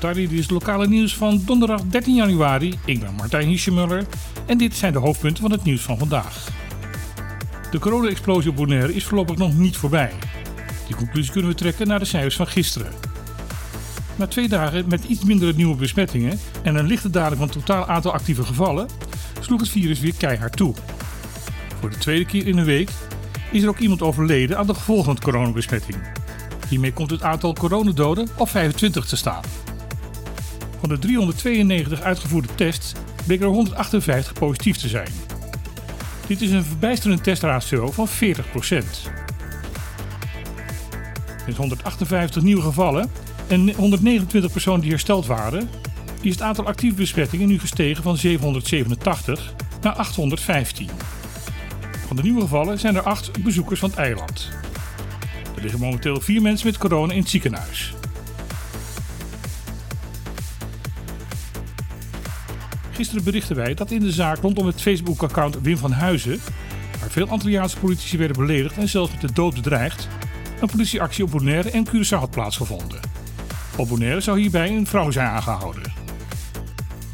Dit is het lokale nieuws van donderdag 13 januari. Ik ben Martijn Hiesjemuller en dit zijn de hoofdpunten van het nieuws van vandaag. De corona-explosie op Bonaire is voorlopig nog niet voorbij. Die conclusie kunnen we trekken naar de cijfers van gisteren. Na twee dagen met iets minder nieuwe besmettingen en een lichte daling van het totaal aantal actieve gevallen, sloeg het virus weer keihard toe. Voor de tweede keer in een week is er ook iemand overleden aan de gevolgen van coronabesmetting. Hiermee komt het aantal coronadoden op 25 te staan. Van de 392 uitgevoerde tests bleken er 158 positief te zijn. Dit is een verbijsterend testratio van 40%. Met 158 nieuwe gevallen en 129 personen die hersteld waren, is het aantal actieve besmettingen nu gestegen van 787 naar 815. Van de nieuwe gevallen zijn er 8 bezoekers van het eiland. Er liggen momenteel 4 mensen met corona in het ziekenhuis. Gisteren berichten wij dat in de zaak rondom het Facebook-account Wim van Huizen, waar veel Antilliaanse politici werden beledigd en zelfs met de dood bedreigd, een politieactie op Bonaire en Curaçao had plaatsgevonden. Op Bonaire zou hierbij een vrouw zijn aangehouden.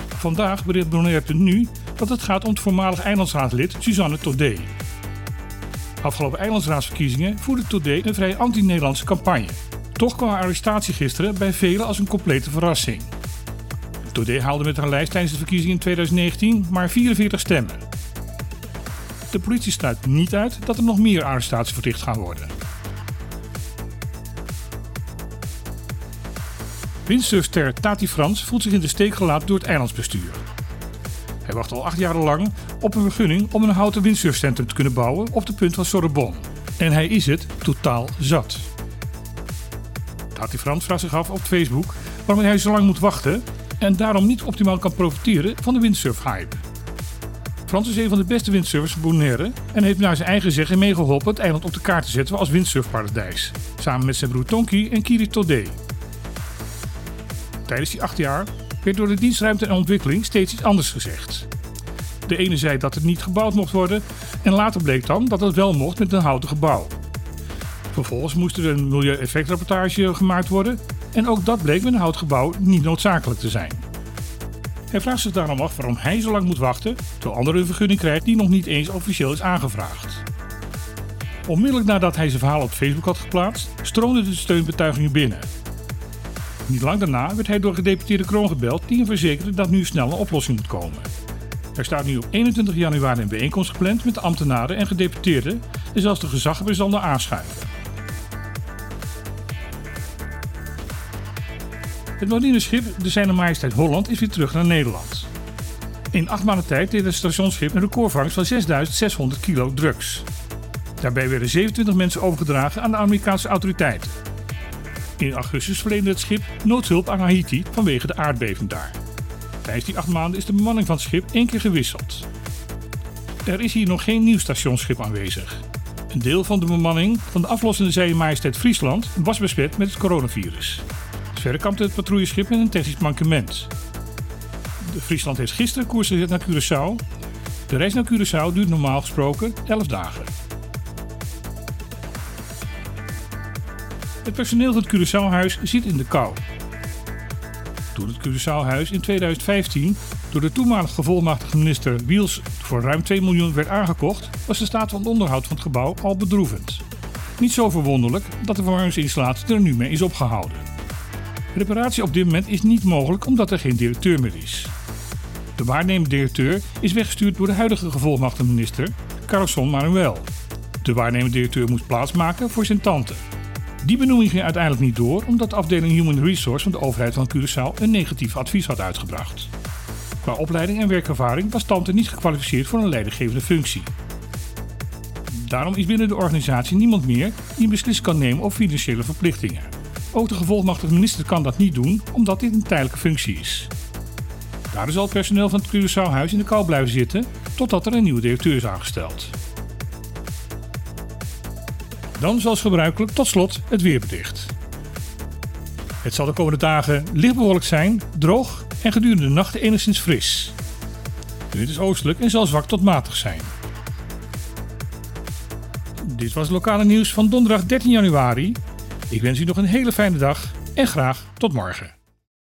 Vandaag bericht Bonaire nu dat het gaat om het voormalig eilandsraadlid Suzanne Todé. Afgelopen eilandsraadsverkiezingen voerde Todé een vrij anti-Nederlandse campagne. Toch kwam haar arrestatie gisteren bij velen als een complete verrassing. Todé haalde met haar lijst tijdens de verkiezingen in 2019 maar 44 stemmen. De politie sluit niet uit dat er nog meer arrestaties verricht gaan worden. Windsurfster Tati Frans voelt zich in de steek gelaten door het eilandsbestuur. Hij wacht al acht jaar lang op een vergunning om een houten windsurfcentrum te kunnen bouwen op de punt van Sorbonne. En hij is het totaal zat. Tati Frans vraagt zich af op Facebook waarom hij zo lang moet wachten en daarom niet optimaal kan profiteren van de windsurfhype. Frans is een van de beste windsurfers van Bonaire en heeft naar zijn eigen zeggen meegeholpen het eiland op de kaart te zetten als windsurfparadijs, samen met zijn broer Tonki en Kiri Todé. Tijdens die acht jaar werd door de dienstruimte en ontwikkeling steeds iets anders gezegd. De ene zei dat het niet gebouwd mocht worden en later bleek dan dat het wel mocht met een houten gebouw. Vervolgens moest er een milieueffectrapportage gemaakt worden en ook dat bleek met een houten gebouw niet noodzakelijk te zijn. Hij vraagt zich daarom af waarom hij zo lang moet wachten terwijl anderen een vergunning krijgen die nog niet eens officieel is aangevraagd. Onmiddellijk nadat hij zijn verhaal op Facebook had geplaatst, stroomden de steunbetuigingen binnen. Niet lang daarna werd hij door gedeputeerde Kroon gebeld die hem verzekerde dat nu snel een oplossing moet komen. Er staat nu op 21 januari een bijeenkomst gepland met de ambtenaren en gedeputeerden en zelfs de gezaghebbers zal aanschuiven. Het marineschip de Zijne Majesteit Holland is weer terug naar Nederland. In acht maanden tijd deed het stationsschip een recordvangst van 6600 kilo drugs. Daarbij werden 27 mensen overgedragen aan de Amerikaanse autoriteiten. In augustus verleende het schip noodhulp aan Haiti vanwege de aardbeving daar. Tijdens die acht maanden is de bemanning van het schip één keer gewisseld. Er is hier nog geen nieuw stationsschip aanwezig. Een deel van de bemanning van de aflossende Zee Majesteit Friesland was besmet met het coronavirus. Verder het patrouilleschip met een technisch mankement. De Friesland heeft gisteren koers gezet naar Curaçao. De reis naar Curaçao duurt normaal gesproken 11 dagen. Het personeel van het Curaçao-huis zit in de kou. Toen het Curaçao-huis in 2015 door de toenmalige gevolmachtigde minister Wiels voor ruim 2 miljoen werd aangekocht, was de staat van onderhoud van het gebouw al bedroevend. Niet zo verwonderlijk dat de verwarmingsinstallatie er nu mee is opgehouden. Reparatie op dit moment is niet mogelijk omdat er geen directeur meer is. De waarnemend directeur is weggestuurd door de huidige gevolmachtigde minister, Carlson Manuel. De waarnemend directeur moest plaatsmaken voor zijn tante. Die benoeming ging uiteindelijk niet door omdat de afdeling Human Resource van de overheid van Curaçao een negatief advies had uitgebracht. Qua opleiding en werkervaring was Tante niet gekwalificeerd voor een leidinggevende functie. Daarom is binnen de organisatie niemand meer die een beslissing kan nemen over financiële verplichtingen. Ook de gevolgmachtige minister kan dat niet doen omdat dit een tijdelijke functie is. Daardoor zal het personeel van het Curaçao-huis in de kou blijven zitten totdat er een nieuwe directeur is aangesteld. Dan zoals gebruikelijk tot slot het weerbericht. Het zal de komende dagen licht bewolkt zijn, droog en gedurende de nacht enigszins fris. De wind is oostelijk en zal zwak tot matig zijn. Dit was het lokale nieuws van donderdag 13 januari. Ik wens u nog een hele fijne dag en graag tot morgen.